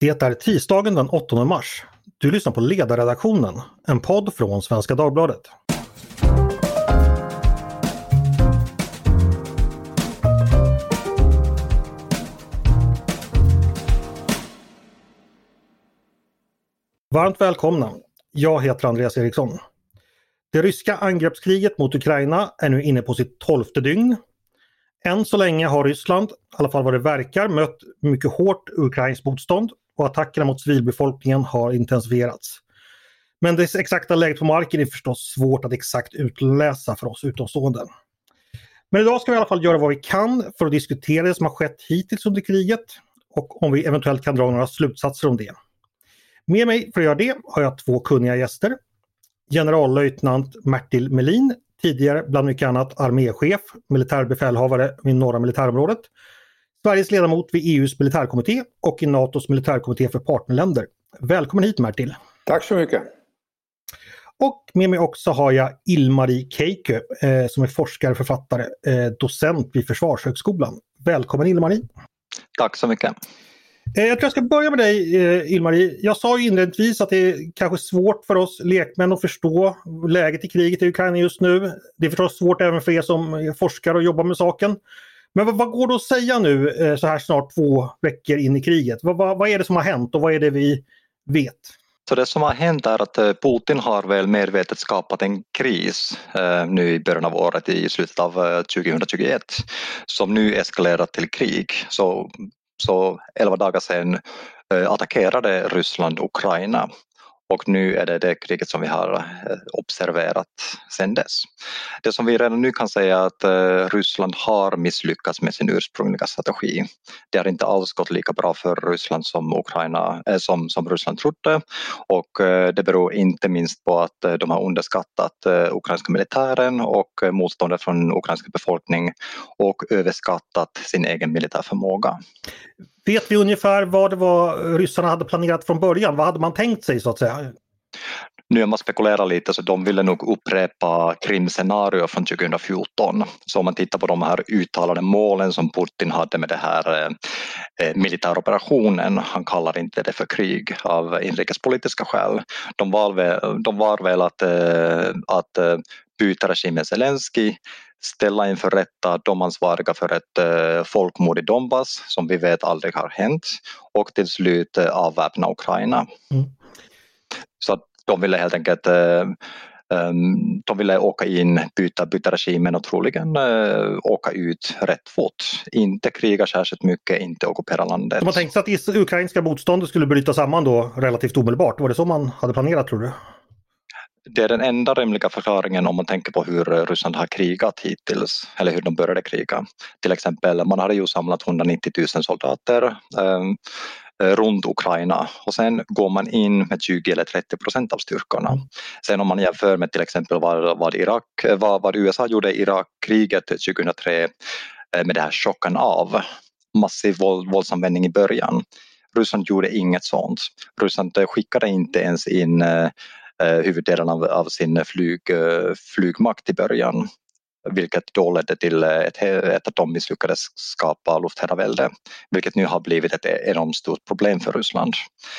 Det är tisdagen den 8 mars. Du lyssnar på Ledarredaktionen, en podd från Svenska Dagbladet. Varmt välkomna! Jag heter Andreas Eriksson. Det ryska angreppskriget mot Ukraina är nu inne på sitt tolfte dygn. Än så länge har Ryssland, i alla fall vad det verkar, mött mycket hårt ukrainskt motstånd och attackerna mot civilbefolkningen har intensifierats. Men det exakta läget på marken är förstås svårt att exakt utläsa för oss utomstående. Men idag ska vi i alla fall göra vad vi kan för att diskutera det som har skett hittills under kriget och om vi eventuellt kan dra några slutsatser om det. Med mig för att göra det har jag två kunniga gäster. Generallöjtnant Mertil Melin, tidigare bland mycket annat arméchef, militärbefälhavare vid norra militärområdet. Sveriges ledamot vid EUs militärkommitté och i NATOs militärkommitté för partnerländer. Välkommen hit Mertil! Tack så mycket! Och med mig också har jag Ilmari Keikö eh, som är forskare, författare, eh, docent vid Försvarshögskolan. Välkommen Ilmari! Tack så mycket! Eh, jag tror jag ska börja med dig eh, Ilmari. Jag sa ju inledningsvis att det är kanske svårt för oss lekmän att förstå läget i kriget i Ukraina just nu. Det är förstås svårt även för er som forskar och jobbar med saken. Men vad, vad går det att säga nu eh, så här snart två veckor in i kriget? Vad, vad, vad är det som har hänt och vad är det vi vet? Så det som har hänt är att eh, Putin har väl medvetet skapat en kris eh, nu i början av året i slutet av eh, 2021 som nu eskalerat till krig. Så så elva dagar sedan eh, attackerade Ryssland Ukraina och nu är det det kriget som vi har eh, observerat sedan dess. Det som vi redan nu kan säga är att eh, Ryssland har misslyckats med sin ursprungliga strategi. Det har inte alls gått lika bra för Ryssland som, Ukraina, eh, som, som Ryssland trodde och det beror inte minst på att de har underskattat ukrainska militären och motståndet från ukrainska befolkning och överskattat sin egen militärförmåga. Vet vi ungefär vad det var ryssarna hade planerat från början? Vad hade man tänkt sig så att säga? Nu om man spekulerar lite så de ville nog upprepa krimscenario från 2014. Så om man tittar på de här uttalade målen som Putin hade med den här eh, eh, militäroperationen, han kallar inte det för krig av inrikespolitiska skäl. De var väl, de var väl att, eh, att eh, byta regimen Zelensky ställa inför rätta de ansvariga för ett eh, folkmord i Donbass som vi vet aldrig har hänt och till slut eh, avväpna Ukraina. Mm. Så de ville helt enkelt eh, ehm, de ville åka in, byta, byta regimen och troligen uh, åka ut rätt fort. Inte kriga särskilt mycket, inte ockupera landet. Man tänkte att det ukrainska motståndet skulle bryta samman då relativt omedelbart. Var det så man hade planerat tror du? Det är den enda rimliga förklaringen om man tänker på hur Ryssland har krigat hittills, eller hur de började kriga. Till exempel, man hade ju samlat 190 000 soldater eh, runt Ukraina och sen går man in med 20 eller 30 procent av styrkorna. Mm. Sen om man jämför med till exempel vad, vad, Irak, vad, vad USA gjorde i Irakkriget 2003 eh, med det här chocken av, massiv våld, våldsanvändning i början. Ryssland gjorde inget sånt. Ryssland skickade inte ens in eh, Eh, Eh, huvuddelen av, av sin flyg, eh, flygmakt i början vilket då ledde till eh, ett, ett att de misslyckades skapa luftherravälde, vilket nu har blivit ett e-, enormt stort problem för Ryssland.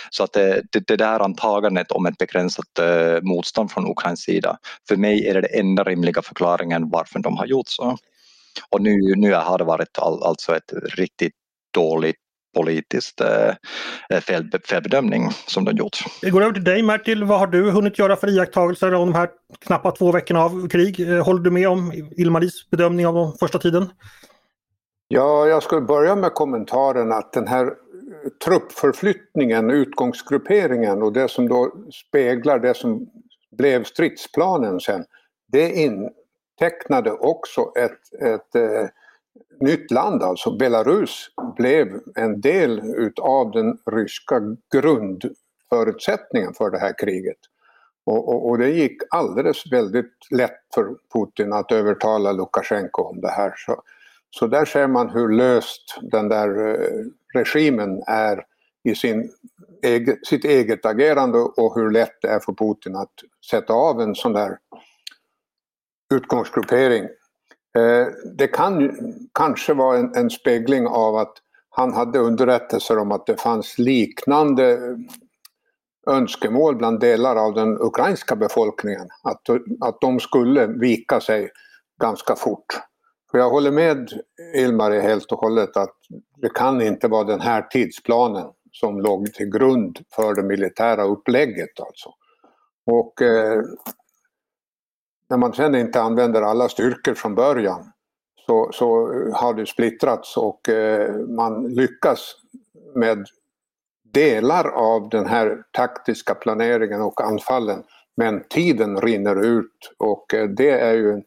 Så att det, det, det där antagandet om ett begränsat motstånd från Ukrains sida, för mig är det den enda rimliga förklaringen varför de har gjort så. Och nu, nu har det varit all, alltså ett riktigt dåligt politiskt eh, eh, fel, felbedömning som de gjort. Jag går över till dig Martil. Vad har du hunnit göra för iakttagelser om de här knappa två veckorna av krig? Eh, håller du med om Ilmaris bedömning av den första tiden? Ja, jag skulle börja med kommentaren att den här truppförflyttningen, utgångsgrupperingen och det som då speglar det som blev stridsplanen sen, det intecknade också ett, ett nytt land, alltså Belarus, blev en del utav den ryska grundförutsättningen för det här kriget. Och, och, och, det gick alldeles väldigt lätt för Putin att övertala Lukasjenko om det här. Så, så där ser man hur löst den där eh, regimen är i sin eget, sitt eget agerande och hur lätt det är för Putin att sätta av en sån där utgångsgruppering. Eh, det kan kanske vara en, en spegling av att han hade underrättelser om att det fanns liknande eh, önskemål bland delar av den ukrainska befolkningen. Att, att de skulle vika sig ganska fort. För jag håller med Ilmar helt och hållet att det kan inte vara den här tidsplanen som låg till grund för det militära upplägget. Alltså. Och eh, när man sen inte använder alla styrkor från början så, så eh, har det splittrats och eh, man lyckas med delar av den här taktiska planeringen och anfallen men tiden rinner ut och eh, det är ju en,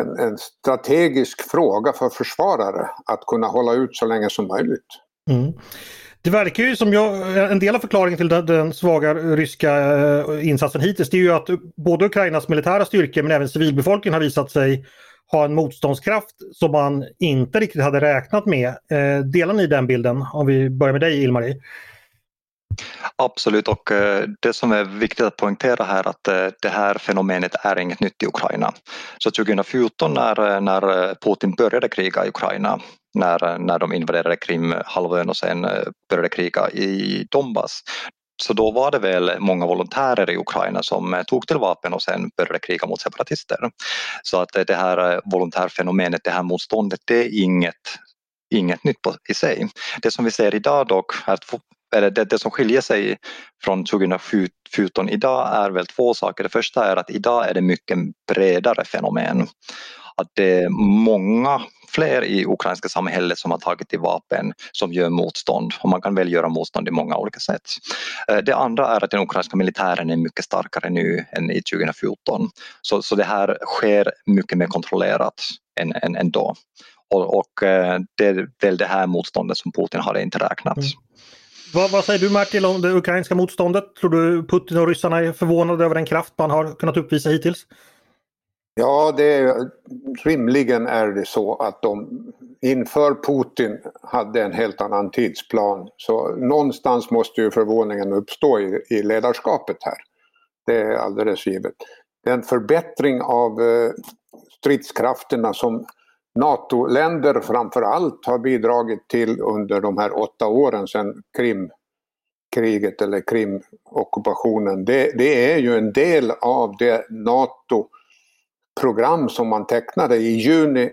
en, en, strategisk fråga för försvarare att kunna hålla ut så länge som möjligt. Mm. Det verkar ju som jag, en del av förklaringen till den, svaga ryska eh, insatsen hittills det är ju att både Ukrainas militära styrkor men även civilbefolkningen har visat sig ha en motståndskraft som man inte riktigt hade räknat med. Eh, delar ni den bilden? Om vi börjar med dig Ilmarie. Absolut och eh, det som är viktigt att poängtera här att det här fenomenet är inget nytt i Ukraina. Så 2014 när, när Putin började kriga i Ukraina när, när de invaderade Krimhalvön och sen eh, började kriga i Donbass så då var det väl många volontärer i Ukraina som eh, tog till vapen och sen började kriga mot separatister. Så att eh, det här volontärfenomenet, det här motståndet, det är inget, inget nytt i sig. Det som vi ser idag dock, eller det, det som skiljer sig från 2014 idag är väl två saker. Det första är att idag är det mycket bredare fenomen. Att det är många fler i ukrainska samhället som har tagit till vapen som gör motstånd och man kan väl göra motstånd i många olika sätt. Eh, det andra är att den ukrainska militären är mycket starkare nu än i 2014. Så, så det här sker mycket mer kontrollerat än, än, än då. Och, och eh, det är väl det här motståndet som Putin har inte räknat. Mm. Vad, vad, säger du Martin om det ukrainska motståndet? Tror du Putin och ryssarna är förvånade över den kraft man har kunnat uppvisa hittills? Ja, det är, rimligen är det så att de inför Putin hade en helt annan tidsplan. Så någonstans måste ju förvåningen uppstå i, i ledarskapet här. Det är alldeles givet. Den förbättring av eh, stridskrafterna som NATO-länder framför allt har bidragit till under de här åtta åren sedan Krimkriget eller Krimockupationen. Det, det är ju en del av det NATO program som man tecknade i juni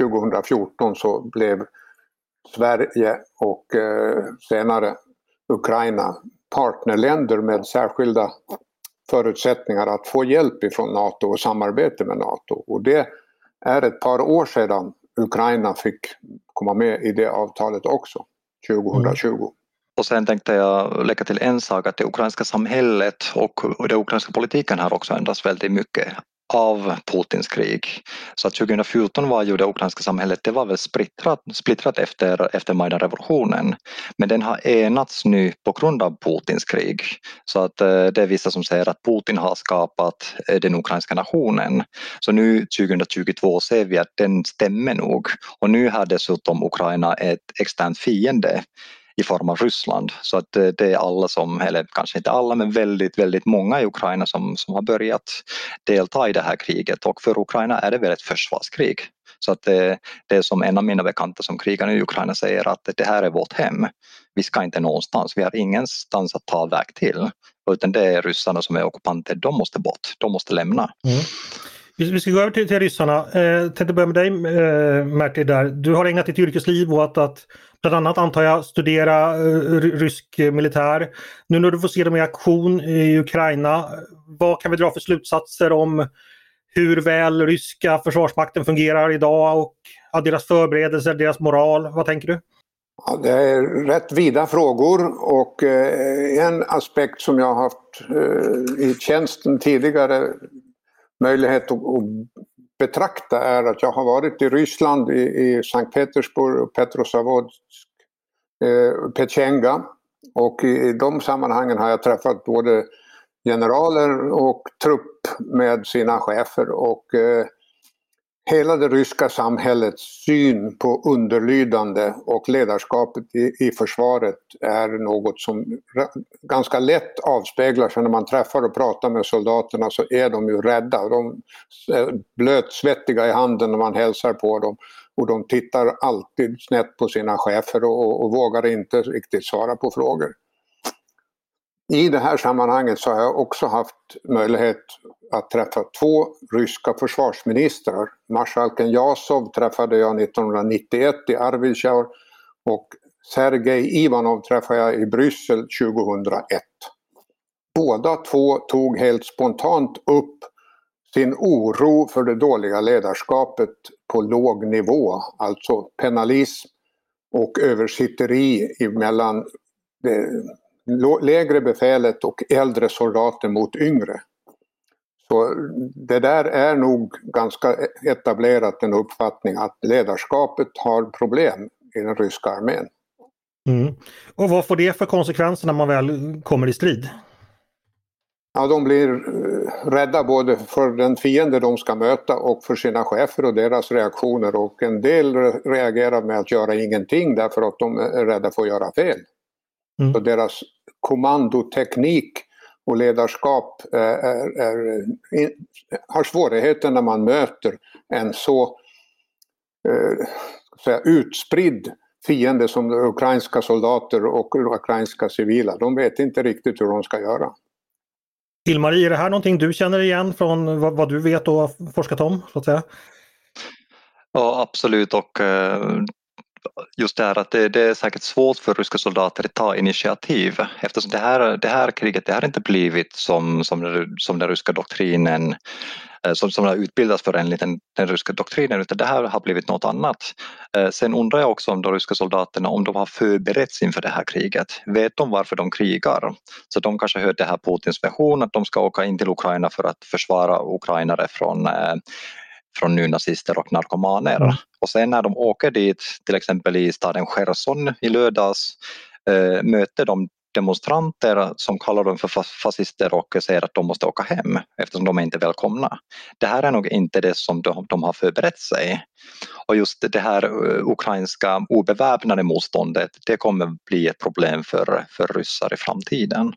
2014 så blev Sverige och eh, senare Ukraina partnerländer med särskilda förutsättningar att få hjälp ifrån NATO och samarbete med NATO. Och det är ett par år sedan Ukraina fick komma med i det avtalet också, 2020. Mm. Och sen tänkte jag lägga till en sak att det ukrainska samhället och den ukrainska politiken har också ändrats väldigt mycket av Putins krig. Så att 2014 var ju det ukrainska samhället det var väl splittrat, splittrat efter, efter Majdan-revolutionen. Men den har enats nu på grund av Putins krig. Så att eh, det är vissa som säger att Putin har skapat eh, den ukrainska nationen. Så nu 2022 ser vi att den stämmer nog. Och nu har dessutom Ukraina ett externt fiende i form av Ryssland. Så att eh, det är alla som, eller kanske inte alla men väldigt, väldigt många i Ukraina som, som har börjat delta i det här kriget och för Ukraina är det väl ett försvarskrig. Så att det, det är som en av mina bekanta som krigar i Ukraina säger att det här är vårt hem. Vi ska inte någonstans, vi har ingenstans att ta väg till. Utan det är ryssarna som är ockupanter, de måste bort, de måste lämna. Mm. Vi ska gå över till, till ryssarna. Eh, tänkte börja med dig eh, Märti där. Du har ägnat ditt yrkesliv åt att bland annat antar jag studera eh, rysk militär. Nu när du får se dem i aktion i Ukraina, vad kan vi dra för slutsatser om hur väl ryska försvarsmakten fungerar idag och ja, deras förberedelser, deras moral? Vad tänker du? Ja, det är rätt vida frågor och eh, en aspekt som jag har haft eh, i tjänsten tidigare möjlighet att, att betrakta är att jag har varit i Ryssland, i, i Sankt Petersburg Petrosavodsk, Petrozavodsk, eh, Petjenga. Och i, i de sammanhangen har jag träffat både generaler och trupp med sina chefer och eh, hela det ryska samhällets syn på underlydande och ledarskapet i, i försvaret är något som ganska lätt avspeglar sig när man träffar och pratar med soldaterna så är de ju rädda. De är blötsvettiga i handen när man hälsar på dem. och de tittar alltid snett på sina chefer och, och, och vågar inte riktigt svara på frågor. I det här sammanhanget så har jag också haft möjlighet att träffa två ryska försvarsministrar. Marskalken Jasov träffade jag 1991 i Arvidsjaur och Sergej Ivanov träffade jag i Bryssel 2001. Båda två tog helt spontant upp sin oro för det dåliga ledarskapet på låg nivå, alltså penalism och översitteri mellan det lägre befälet och äldre soldater mot yngre. Så det där är nog ganska etablerat en uppfattning att ledarskapet har problem i den ryska armén. Mm. Och vad får det för konsekvenser när man väl kommer i strid? Ja, de blir eh, rädda både för den fiende de ska möta och för sina chefer och deras reaktioner och en del reagerar med att göra ingenting därför att de är rädda för att göra fel. Mm. Så deras kommandoteknik och ledarskap är, är, är, har svårigheter när man möter en så eh, säga, utspridd fiende som ukrainska soldater och ukrainska civila. De vet inte riktigt hur de ska göra. Till-Marie, är det här någonting du känner igen från vad, vad, du vet och har forskat om? Så att säga? Ja absolut och eh, just det här att det, det, är säkert svårt för ryska soldater att ta initiativ eftersom det här, det här kriget det har inte blivit som, som, som den ryska doktrinen eh, som, som har utbildats för enligt den, den ryska doktrinen utan det här har blivit något annat. Eh, sen undrar jag också om de ryska soldaterna om de har förberetts inför det här kriget. Vet de varför de krigar? Så de kanske hörde det här Putins version att de ska åka in till Ukraina för att försvara ukrainare från eh, från nynazister och narkomaner. Mm. Och sen när de åker dit, till exempel i staden Cherson i lördags, möter de demonstranter som kallar dem för fascister och säger att de måste åka hem eftersom de är inte välkomna. Det här är nog inte det som de, de har förberett sig. Och just det här uh, ukrainska obeväpnade motståndet, det kommer bli ett problem för, för ryssar i framtiden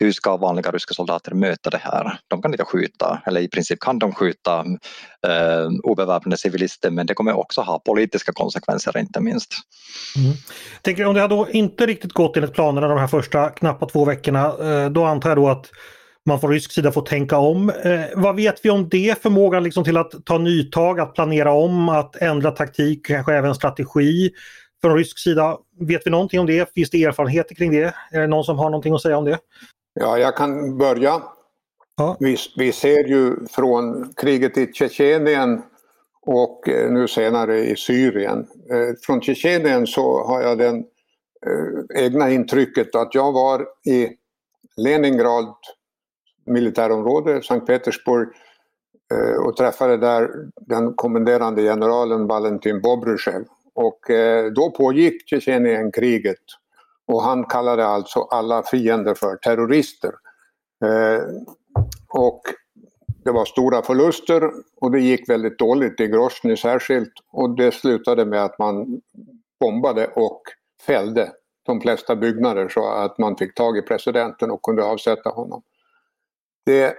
hur ska vanliga ryska soldater möta det här? De kan inte skjuta, eller i princip kan de skjuta eh, obeväpnade civilister men det kommer också ha politiska konsekvenser inte minst. Mm. Tänker, om det hade då inte riktigt gått enligt planerna de här första knappa två veckorna, eh, då antar jag då att man från rysk sida får tänka om. Eh, vad vet vi om det? Förmågan liksom till att ta nytag, att planera om, att ändra taktik, kanske även strategi från rysk sida. Vet vi någonting om det? Finns det erfarenheter kring det? Är det någon som har någonting att säga om det? Ja, jag kan börja. Ja. Vi, vi ser ju från kriget i Tjetjenien och eh, nu senare i Syrien. Eh, från Tjetjenien så har jag det eh, egna intrycket att jag var i Leningrad militärområde, Sankt Petersburg och träffade där den kommenderande generalen Valentin Bobrysjev. Och då pågick Tjetjenienkriget och han kallade alltså alla fiender för terrorister. Eh, och det var stora förluster och det gick väldigt dåligt i Grosny särskilt och det slutade med att man bombade och fällde de flesta byggnader så att man fick tag i presidenten och kunde avsätta honom. Det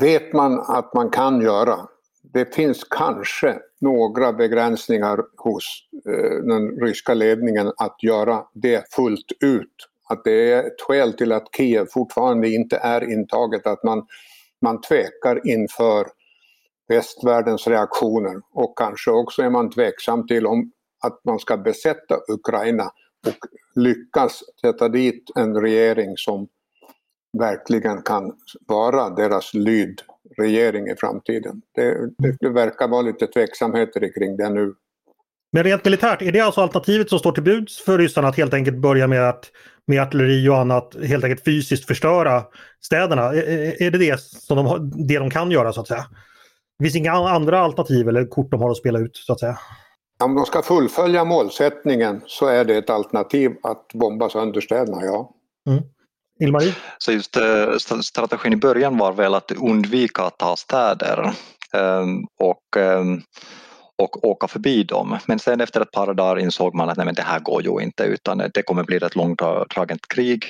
vet man att man kan göra det finns kanske några begränsningar hos eh, den ryska ledningen att göra det fullt ut. Att det är ett skäl till att Kiev fortfarande inte är intaget, att man, man tvekar inför västvärldens reaktioner och kanske också är man tveksam till om att man ska besätta Ukraina och lyckas sätta dit en regering som verkligen kan vara deras lyd regering i framtiden. Det, det verkar vara lite tveksamheter kring det nu. Men rent militärt, är det alltså alternativet som står till buds för ryssarna att helt enkelt börja med att med artilleri och annat helt enkelt fysiskt förstöra städerna? Är, är det det som de, det de kan göra så att säga? Det finns inga andra alternativ eller kort de har att spela ut så att säga? Om de ska fullfölja målsättningen så är det ett alternativ att bomba sönder städerna, ja. Mm. Ilmarie? Så just eh, strategin i början var väl att undvika att ta städer. Ehm, och, ehm, och åka förbi dem. Men sen efter ett par dagar insåg man att nej, men det här går ju inte utan eh, det kommer bli ett långdraget krig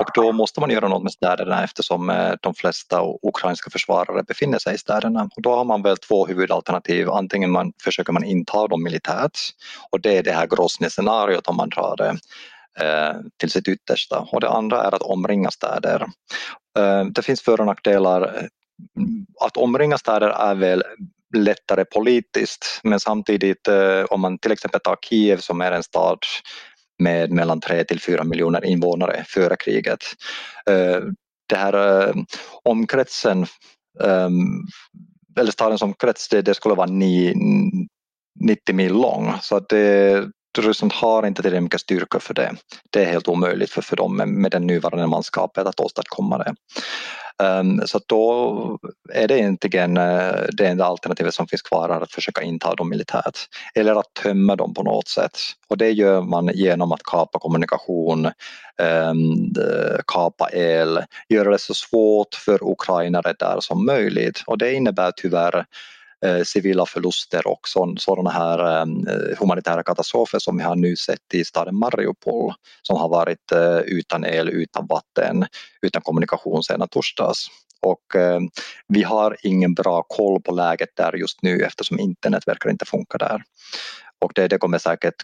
och då måste man göra något med städerna eftersom eh, de flesta ukrainska försvarare befinner sig i städerna. Och då har man väl två huvudalternativ. Antingen man, försöker man inta dem militärt och det är det här Grozny-scenariot om man drar det Eh, till sitt yttersta. Och det andra är att omringa städer. Eh, det finns för och nackdelar. Eh, att omringa städer är väl lättare politiskt men samtidigt eh, om man till exempel tar Kiev som är en stad med mellan 3 till 4 miljoner invånare före kriget. Eh, det här eh, omkretsen ehm, eller stadens omkrets det, det skulle vara 90 mil lång så att det, Ryssland har inte tillräckligt mycket styrka för det. Det är helt omöjligt för, för dem med, med den nuvarande manskapet att åstadkomma det. Um, så då är det egentligen uh, det enda alternativet som finns kvar att försöka inta dem militärt eller att tömma dem på något sätt. Och det gör man genom att kapa kommunikation, um, kapa el, göra det så svårt för ukrainare där som möjligt och det innebär tyvärr Eh, civila förluster och sådana här eh, humanitära katastrofer som vi har nu sett i staden Mariupol som har varit eh, utan el, utan vatten, utan kommunikation sedan torsdags. Och vi har ingen bra koll på läget där just nu eftersom internet verkar inte funka där. Och det, det kommer säkert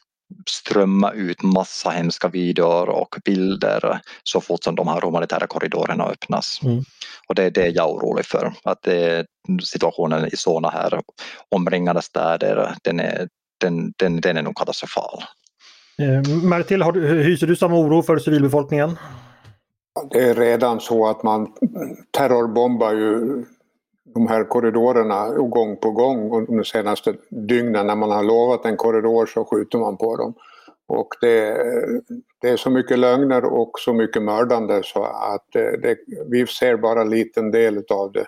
strömma ut massa hemska videor och bilder så fort som de här humanitära korridorerna öppnas. Mm. Och det är det jag är orolig för, att det, situationen i sådana här omringade städer, den är, den, den, den är nog katastrofal. Eh, Mertil, har du, hyser du samma oro för civilbefolkningen? Det är redan så att man terrorbombar ju de här korridorerna gång på gång de senaste dygnen. När man har lovat en korridor så skjuter man på dem. Och det, det är så mycket lögner och så mycket mördande så att eh, det, vi ser bara en liten del av det.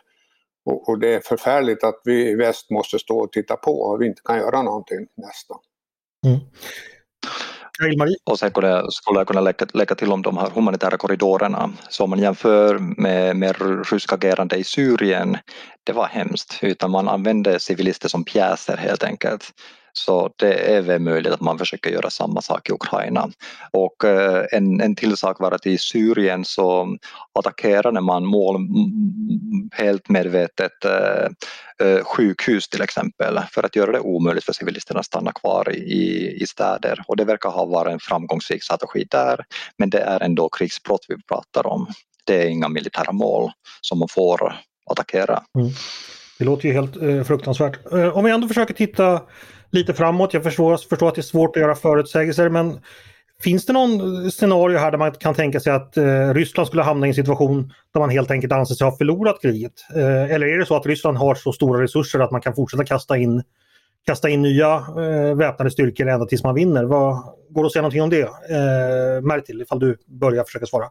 Och, och, det är förfärligt att vi i väst måste stå och titta på och vi inte kan göra någonting nästan. Mm. Och sen skulle jag kunna lägga, lägga till om de här humanitära korridorerna. Så om man jämför med, med ryska agerande i Syrien, det var hemskt. Utan man använde civilister som pjäser helt enkelt. Så det är väl möjligt att man försöker göra samma sak i Ukraina. Och eh, en, en till sak var att i Syrien så attackerade man mål helt medvetet eh, eh, sjukhus till exempel för att göra det omöjligt för civilisterna att stanna kvar i, i städer och det verkar ha varit en framgångsrik strategi där men det är ändå krigsbrott vi pratar om. Det är inga militära mål som man får attackera. Mm. Det låter ju helt eh, fruktansvärt. Eh, om vi ändå försöker titta lite framåt. Jag förstår, förstår att det är svårt att göra förutsägelser men finns det någon scenario här där man kan tänka sig att eh, Ryssland skulle hamna i en situation där man helt enkelt anser sig ha förlorat kriget? Eh, eller är det så att Ryssland har så stora resurser att man kan fortsätta kasta in, kasta in nya eh, väpnade styrkor ända tills man vinner? Vad, går det att säga någonting om det? Eh, Mertil, ifall du börjar försöka svara.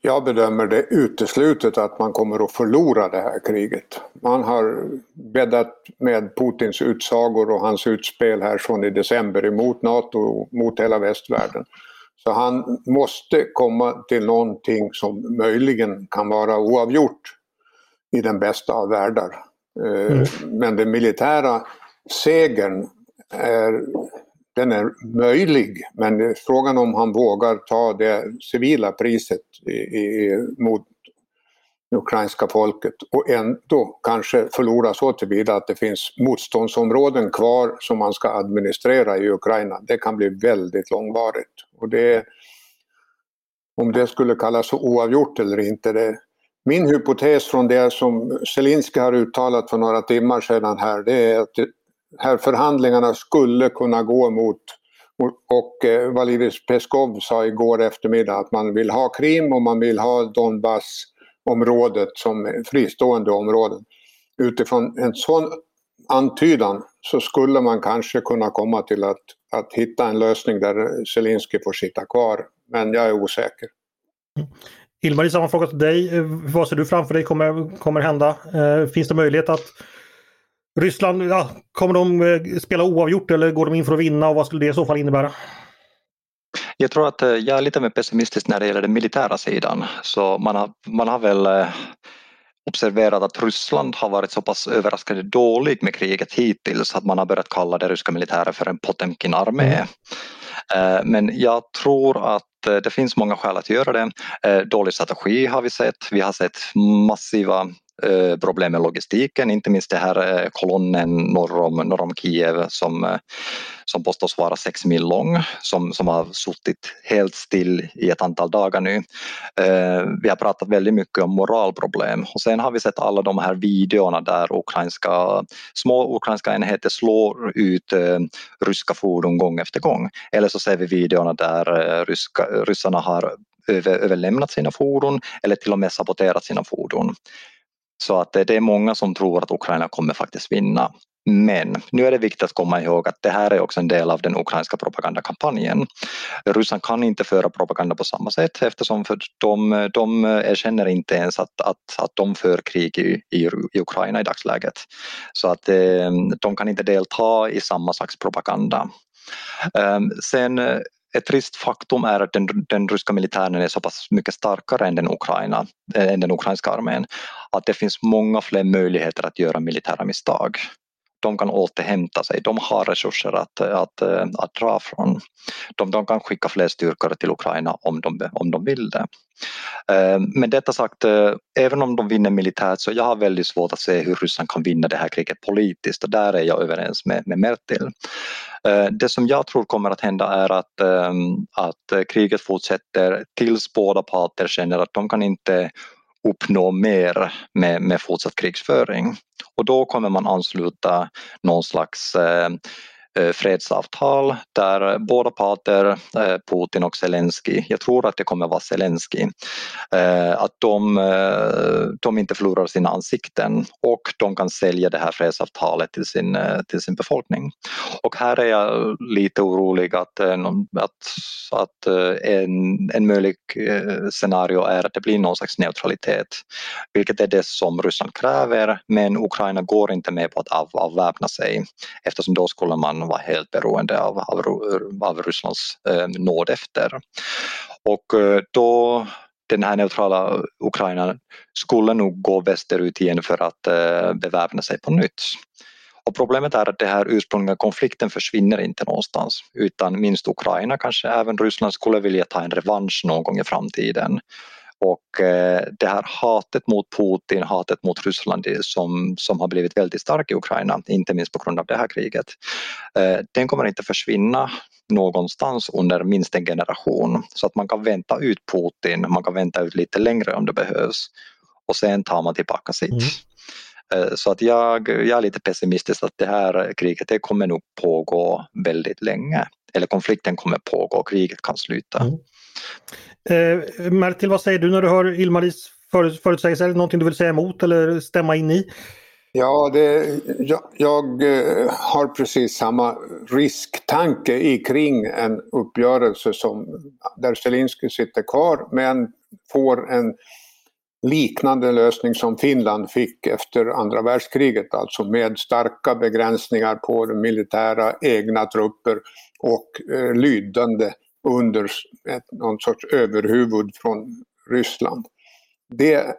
Jag bedömer det uteslutet att man kommer att förlora det här kriget. Man har bäddat med Putins utsagor och hans utspel här från i december emot NATO och mot hela västvärlden. Så han måste komma till någonting som möjligen kan vara oavgjort i den bästa av världar. Eh, mm. Men den militära segern är den är möjlig men frågan om han vågar ta det civila priset i, i, mot det ukrainska folket och ändå kanske förlora så tillvida att det finns motståndsområden kvar som man ska administrera i Ukraina. Det kan bli väldigt långvarigt. Och det, om det skulle kallas oavgjort eller inte, det, min hypotes från det som Zelensky har uttalat för några timmar sedan här, det är att här förhandlingarna skulle kunna gå mot och eh, Valeris Peskov sa igår eftermiddag att man vill ha Krim och man vill ha Donbass-området som fristående områden. Utifrån en sån antydan så skulle man kanske kunna komma till att, att hitta en lösning där Zelensky får sitta kvar. Men jag är osäker. Ilmar, samma fråga till dig. Eh, vad ser du framför dig kommer, kommer hända? Eh, finns det möjlighet att Ryssland, ja, kommer de eh, spela oavgjort eller går de in för att vinna och vad skulle det i så fall innebära? Jag tror att eh, jag är lite mer pessimistisk när det gäller den militära sidan. Så man har, man har väl eh, observerat att Ryssland har varit så pass överraskande dåligt med kriget hittills att man har börjat kalla det ryska militären för en Potemkin-armé. Mm. Men jag tror att det finns många skäl att göra det. Dålig strategi har vi sett. Vi har sett massiva Eh, problem med logistiken, inte minst den här eh, kolonnen norr om, norr om Kiev som, eh, som påstås vara sex mil lång, som, som har suttit helt still i ett antal dagar nu. Vi har pratat väldigt mycket om moralproblem och sen har vi sett alla de här videorna där ukrainska, små ukrainska enheter slår ut ryska fordon gång efter gång. Eller så ser vi videorna där ryska, ryssarna har överlämnat sina fordon eller till och med saboterat sina fordon. Så att det är många som tror att Ukraina kommer faktiskt vinna. Men nu är det viktigt att komma ihåg att det här är också en del av den ukrainska propagandakampanjen. Ryssland kan inte föra propaganda på samma sätt eftersom för de, de erkänner inte ens att, att, att de för krig i, i, i Ukraina i dagsläget. Så att eh, de kan inte delta i samma slags propaganda. Ehm, sen ett trist faktum är att den, den ryska militären är så pass mycket starkare än den, Ukraina, än den ukrainska armén att det finns många fler möjligheter att göra militära misstag. De kan återhämta sig, de har resurser att, att, att dra från. De, de kan skicka fler styrkor till Ukraina om de, om de vill det. Men med detta sagt, eh, även om de vinner militärt så jag har väldigt svårt att se hur Ryssland kan vinna det här kriget politiskt och där är jag överens med, med Mertil. Eh, det som jag tror kommer att hända är att, att kriget fortsätter tills båda parter känner att de kan inte uppnå mer med, med fortsatt krigsföring. Och då kommer man ansluta någon slags eh, Eh, fredsavtal där båda parter, eh, Putin och Zelensky, jag tror att det kommer vara Zelensky, eh, att de, de inte förlorar sina ansikten och de kan sälja det här fredsavtalet till sin, till sin befolkning. Och här är jag lite orolig att, att, att en, en möjlig scenario är att det blir någon slags neutralitet, vilket är det som Ryssland kräver, men Ukraina går inte med på att avväpna sig eftersom då skulle man var helt beroende av, av, av Rysslands eh, nåd efter. Och eh, då den här neutrala Ukraina skulle nog gå västerut igen för att eh, beväpna sig på nytt. Och problemet är att den här ursprungliga konflikten försvinner inte någonstans utan minst Ukraina, kanske även Ryssland skulle vilja ta en revansch någon gång i framtiden. Och eh, det här hatet mot Putin, hatet mot Ryssland som, som har blivit väldigt starkt i Ukraina, inte minst på grund av det här kriget, eh, den kommer inte försvinna någonstans under minst en generation. Så att man kan vänta ut Putin, man kan vänta ut lite längre om det behövs och sen tar man tillbaka sitt. Mm. Eh, så att jag, jag är lite pessimistisk att det här kriget det kommer nog pågå väldigt länge. Eller konflikten kommer pågå och kriget kan sluta. Mm. Eh, Mertil, vad säger du när du hör Ilmaris förutsägelser? Är det någonting du vill säga emot eller stämma in i? Ja, det, jag, jag, har precis samma risktanke i kring en uppgörelse som där Zelenskyj sitter kvar men får en liknande lösning som Finland fick efter andra världskriget, alltså med starka begränsningar på de militära egna trupper och eh, lydande under ett, någon sorts överhuvud från Ryssland. Det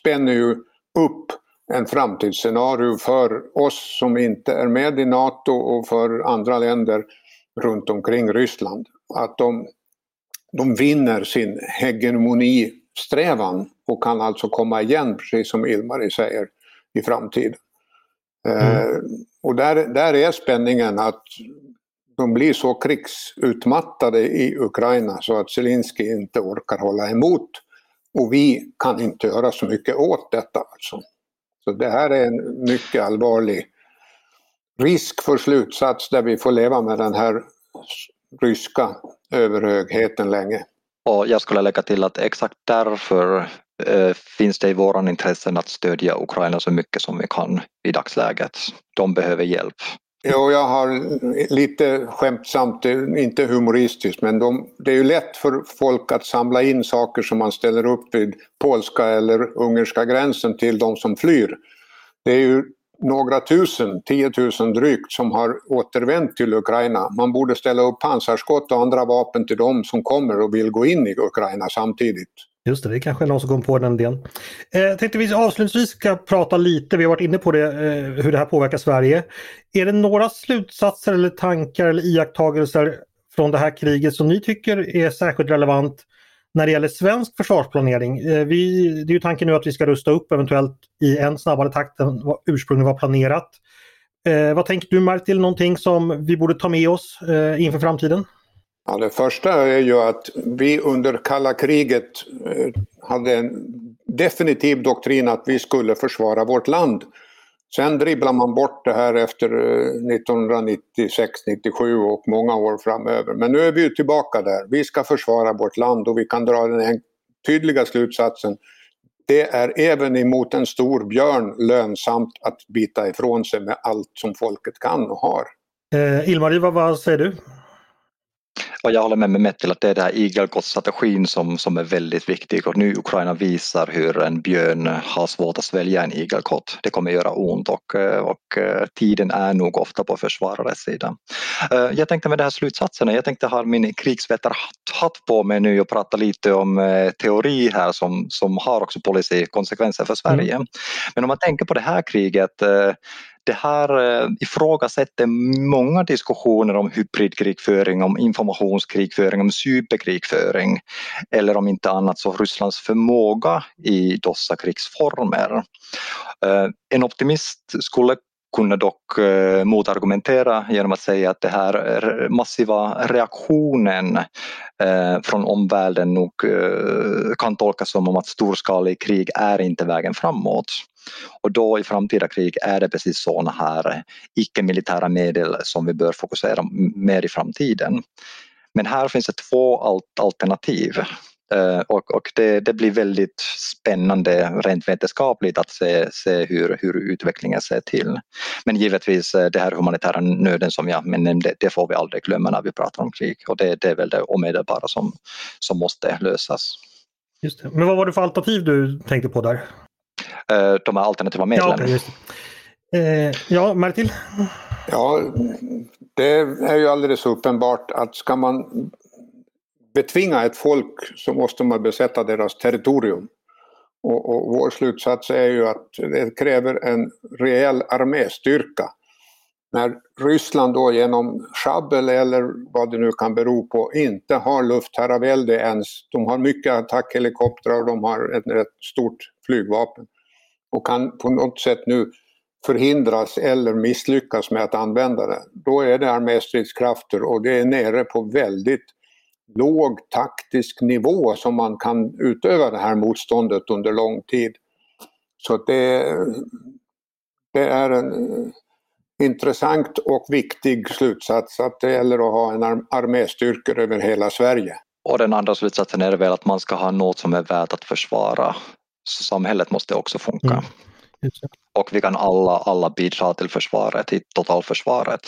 spänner ju upp en framtidsscenario för oss som inte är med i NATO och för andra länder runt omkring Ryssland. Att de, de vinner sin hegemonisträvan och kan alltså komma igen, precis som Ilmari säger, i framtiden. Mm. Eh, och där, där är spänningen att de blir så krigsutmattade i Ukraina så att Zelensky inte orkar hålla emot. Och vi kan inte göra så mycket åt detta. Alltså. Så det här är en mycket allvarlig risk för slutsats där vi får leva med den här ryska överhögheten länge. Och jag skulle lägga till att exakt därför eh, finns det i våran intressen att stödja Ukraina så mycket som vi kan i dagsläget. De behöver hjälp. Jo, jag har lite skämtsamt, eh, inte humoristiskt, men de, det är ju lätt för folk att samla in saker som man ställer upp vid polska eller ungerska gränsen till de som flyr. Det är ju några tusen, tiotusen drygt, som har återvänt till Ukraina. Man borde ställa upp pansarskott och andra vapen till dem som kommer och vill gå in i Ukraina samtidigt. Just det, det är kanske är någon som kom på den idén. Eh, tänkte vi avslutningsvis ska prata lite, vi har varit inne på det, eh, hur det här påverkar Sverige. Är det några slutsatser eller tankar eller iakttagelser från det här kriget som ni tycker är särskilt relevant när det gäller svensk försvarsplanering? Eh, vi, det är ju tanken nu att vi ska rusta upp eventuellt i en snabbare takt än vad ursprungligen var planerat. Eh, vad tänker du Martil, någonting som vi borde ta med oss eh, inför framtiden? Ja, det första är ju att vi under kalla kriget eh, hade en definitiv doktrin att vi skulle försvara vårt land. Sen dribblar man bort det här efter eh, 1996-97 och många år framöver. Men nu är vi tillbaka där. Vi ska försvara vårt land och vi kan dra den tydliga slutsatsen. Det är även emot en stor björn lönsamt att bita ifrån sig med allt som folket kan och har. Eh, Ilmarie, vad, vad säger du? Och jag håller med med till att det är den här igelkottstrategin som, som är väldigt viktig och nu Ukraina visar hur en björn har svårt att svälja en igelkott. Det kommer göra ont och, och tiden är nog ofta på försvararens sida. Eh, jag tänkte med de här slutsatserna, jag tänkte ha min krigsvetarhatt på mig nu och prata lite om eh, teori här som, som har också policykonsekvenser för Sverige. Mm. Men om man tänker på det här kriget eh, det här eh, ifrågasätter många diskussioner om hybridkrigföring, om informationskrigföring, om cyberkrigföring eller om inte annat så Rysslands förmåga i dessa krigsformer. Eh, en optimist skulle kunde dock eh, motargumentera genom att säga att den här eh, massiva reaktionen eh, från omvärlden nog eh, kan tolkas som om att storskalig krig är inte vägen framåt. Och då i framtida krig är det precis sådana här icke-militära medel som vi bör fokusera mer i framtiden. Men här finns det två alternativ och, och det, det, blir väldigt spännande rent vetenskapligt att se, se hur, hur utvecklingen ser till. Men givetvis eh, det här humanitära nöden som jag nämnde, det får vi aldrig glömma när vi pratar om krig och det, det är väl det omedelbara som, som måste lösas. Just det. Men vad var det för alternativ du tänkte på där? Eh, de här alternativa medlen. Ja, okay, eh, ja Martin? Ja, det är ju alldeles uppenbart att ska man betvinga ett folk så måste man besätta deras territorium. Och, och vår slutsats är ju att det kräver en rejäl arméstyrka. När Ryssland då genom schabbel eller vad det nu kan bero på inte har luftherravälde ens, de har mycket attackhelikoptrar och de har ett rätt stort flygvapen och kan på något sätt nu förhindras eller misslyckas med att använda det, då är det arméstridskrafter och det är nere på väldigt låg taktisk nivå som man kan utöva det här motståndet under lång tid. Så det, det är en intressant och viktig slutsats att det gäller att ha en arméstyrkor över hela Sverige. Och den andra slutsatsen är väl att man ska ha något som är värt att försvara samhället måste också funka. Mm. Och vi kan alla, alla bidra till försvaret, till totalförsvaret.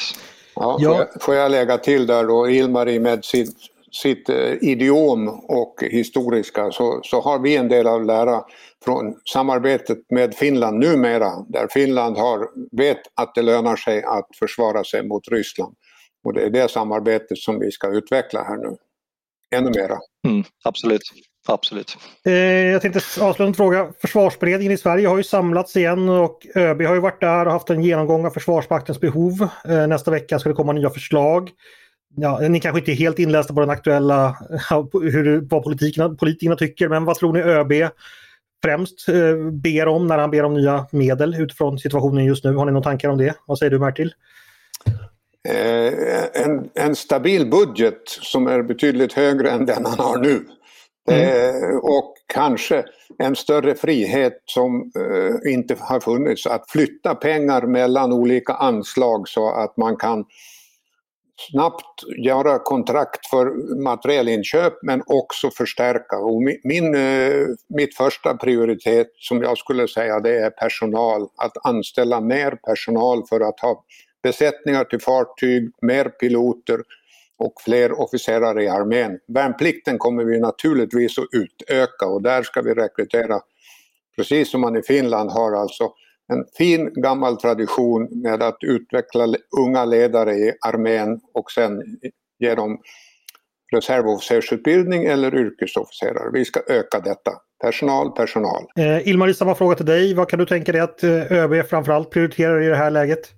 Ja, ja. Får, jag, får jag lägga till där då, Ilmarie med sitt, sitt eh, idiom och historiska så, så har vi en del att lära från samarbetet med Finland numera där Finland har, vet att det lönar sig att försvara sig mot Ryssland. Och det är det samarbetet som vi ska utveckla här nu. Ännu mera. Mm, absolut. Absolut. Eh, jag tänkte avsluta en fråga. Försvarsberedningen i Sverige har ju samlats igen och ÖB har ju varit där och haft en genomgång av Försvarsmaktens behov. Eh, nästa vecka ska det komma nya förslag. Ja, ni kanske inte är helt inlästa på den aktuella, hur, vad politikerna, politikerna tycker, men vad tror ni ÖB främst eh, ber om när han ber om nya medel utifrån situationen just nu? Har ni några tankar om det? Vad säger du Martil? en, en stabil budget som är betydligt högre än den han har nu. Mm. Eh, och kanske en större frihet som eh, inte har funnits att flytta pengar mellan olika anslag så att man kan snabbt göra kontrakt för materielinköp men också förstärka. Och min, eh, mitt första prioritet som jag skulle säga det är personal, att anställa mer personal för att ha besättningar till fartyg, mer piloter och fler officerare i armén. Värnplikten kommer vi naturligtvis att utöka och där ska vi rekrytera, precis som man i Finland har alltså en fin gammal tradition med att utveckla unga ledare i armén och sen ge dem reservofficersutbildning eller yrkesofficerare. Vi ska öka detta. Personal, personal. Eh, Ilmar, samma fråga till dig. Vad kan du tänka dig att eh, ÖB framförallt prioriterar i det här läget?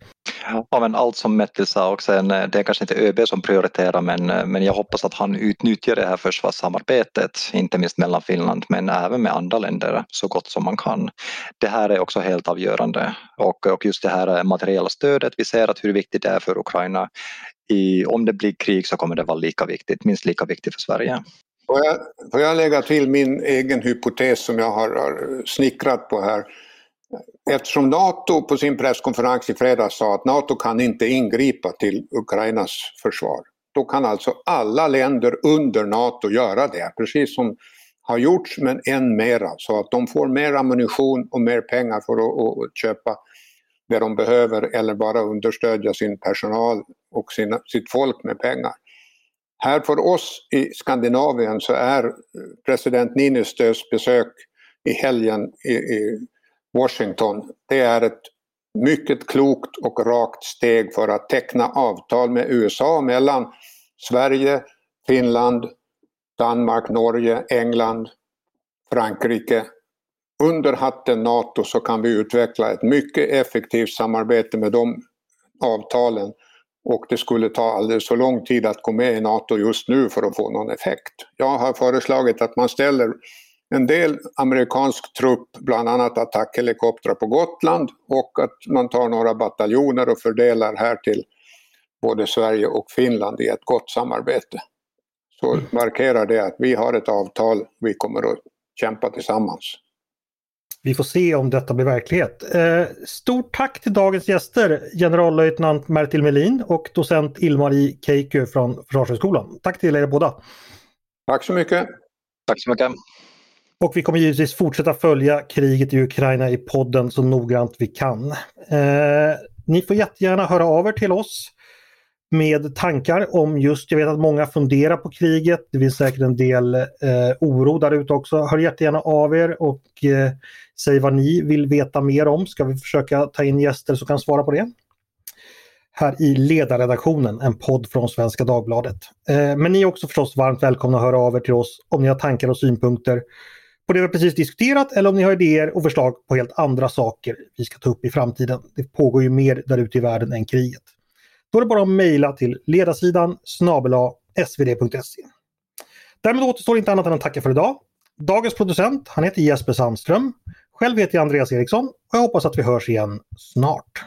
Ja, men allt som Mettil sa och sen eh, det är kanske inte ÖB som prioriterar men, eh, men jag hoppas att han utnyttjar det här försvarssamarbetet, inte minst mellan Finland men även med andra länder så gott som man kan. Det här är också helt avgörande och, och just det här materiella stödet, vi ser att hur viktigt det är för Ukraina. I, om det blir krig så kommer det vara lika viktigt, minst lika viktigt för Sverige. Får jag, får jag lägga till min egen hypotes som jag har, har snickrat på här? Eftersom NATO på sin presskonferens i fredags sa att NATO kan inte ingripa till Ukrainas försvar. Då kan alltså alla länder under NATO göra det, precis som har gjorts men än mera så alltså. att de får mer ammunition och mer pengar för att, att köpa det de behöver eller bara understödja sin personal och sina, sitt folk med pengar. Här för oss i Skandinavien så är eh, president Niinistös besök i helgen i, i Washington, det är ett mycket klokt och rakt steg för att teckna avtal med USA mellan Sverige, Finland, Danmark, Norge, England, Frankrike. Under hatten NATO så kan vi utveckla ett mycket effektivt samarbete med de avtalen och det skulle ta alldeles för lång tid att gå med i NATO just nu för att få någon effekt. Jag har föreslagit att man ställer en del amerikansk trupp, bland annat attackhelikoptrar på Gotland och att man tar några bataljoner och fördelar här till både Sverige och Finland i ett gott samarbete. Så mm. markerar det att vi har ett avtal, vi kommer att kämpa tillsammans. Vi får se om detta blir verklighet. Eh, stort tack till dagens gäster, generallöjtnant Mertil Melin och docent Ilmar Keikö från Försvarshögskolan. Tack till er båda. Tack så mycket. Tack så mycket. Och vi kommer givetvis fortsätta följa kriget i Ukraina i podden så noggrant vi kan. Eh, ni får jättegärna höra av er till oss med tankar om just, jag vet att många funderar på kriget, det finns säkert en del eh, oro där ute också. Hör jättegärna av er och eh, säg vad ni vill veta mer om, ska vi försöka ta in gäster som kan svara på det. Här i ledarredaktionen, en podd från Svenska Dagbladet. Eh, men ni är också förstås varmt välkomna att höra av er till oss om ni har tankar och synpunkter på det vi precis diskuterat eller om ni har idéer och förslag på helt andra saker vi ska ta upp i framtiden. Det pågår ju mer där ute i världen än kriget. Då är det bara att mejla till ledarsidan snabela svd.se. Därmed återstår inte annat än att tacka för idag. Dagens producent, han heter Jesper Sandström. Själv heter jag Andreas Eriksson och jag hoppas att vi hörs igen snart.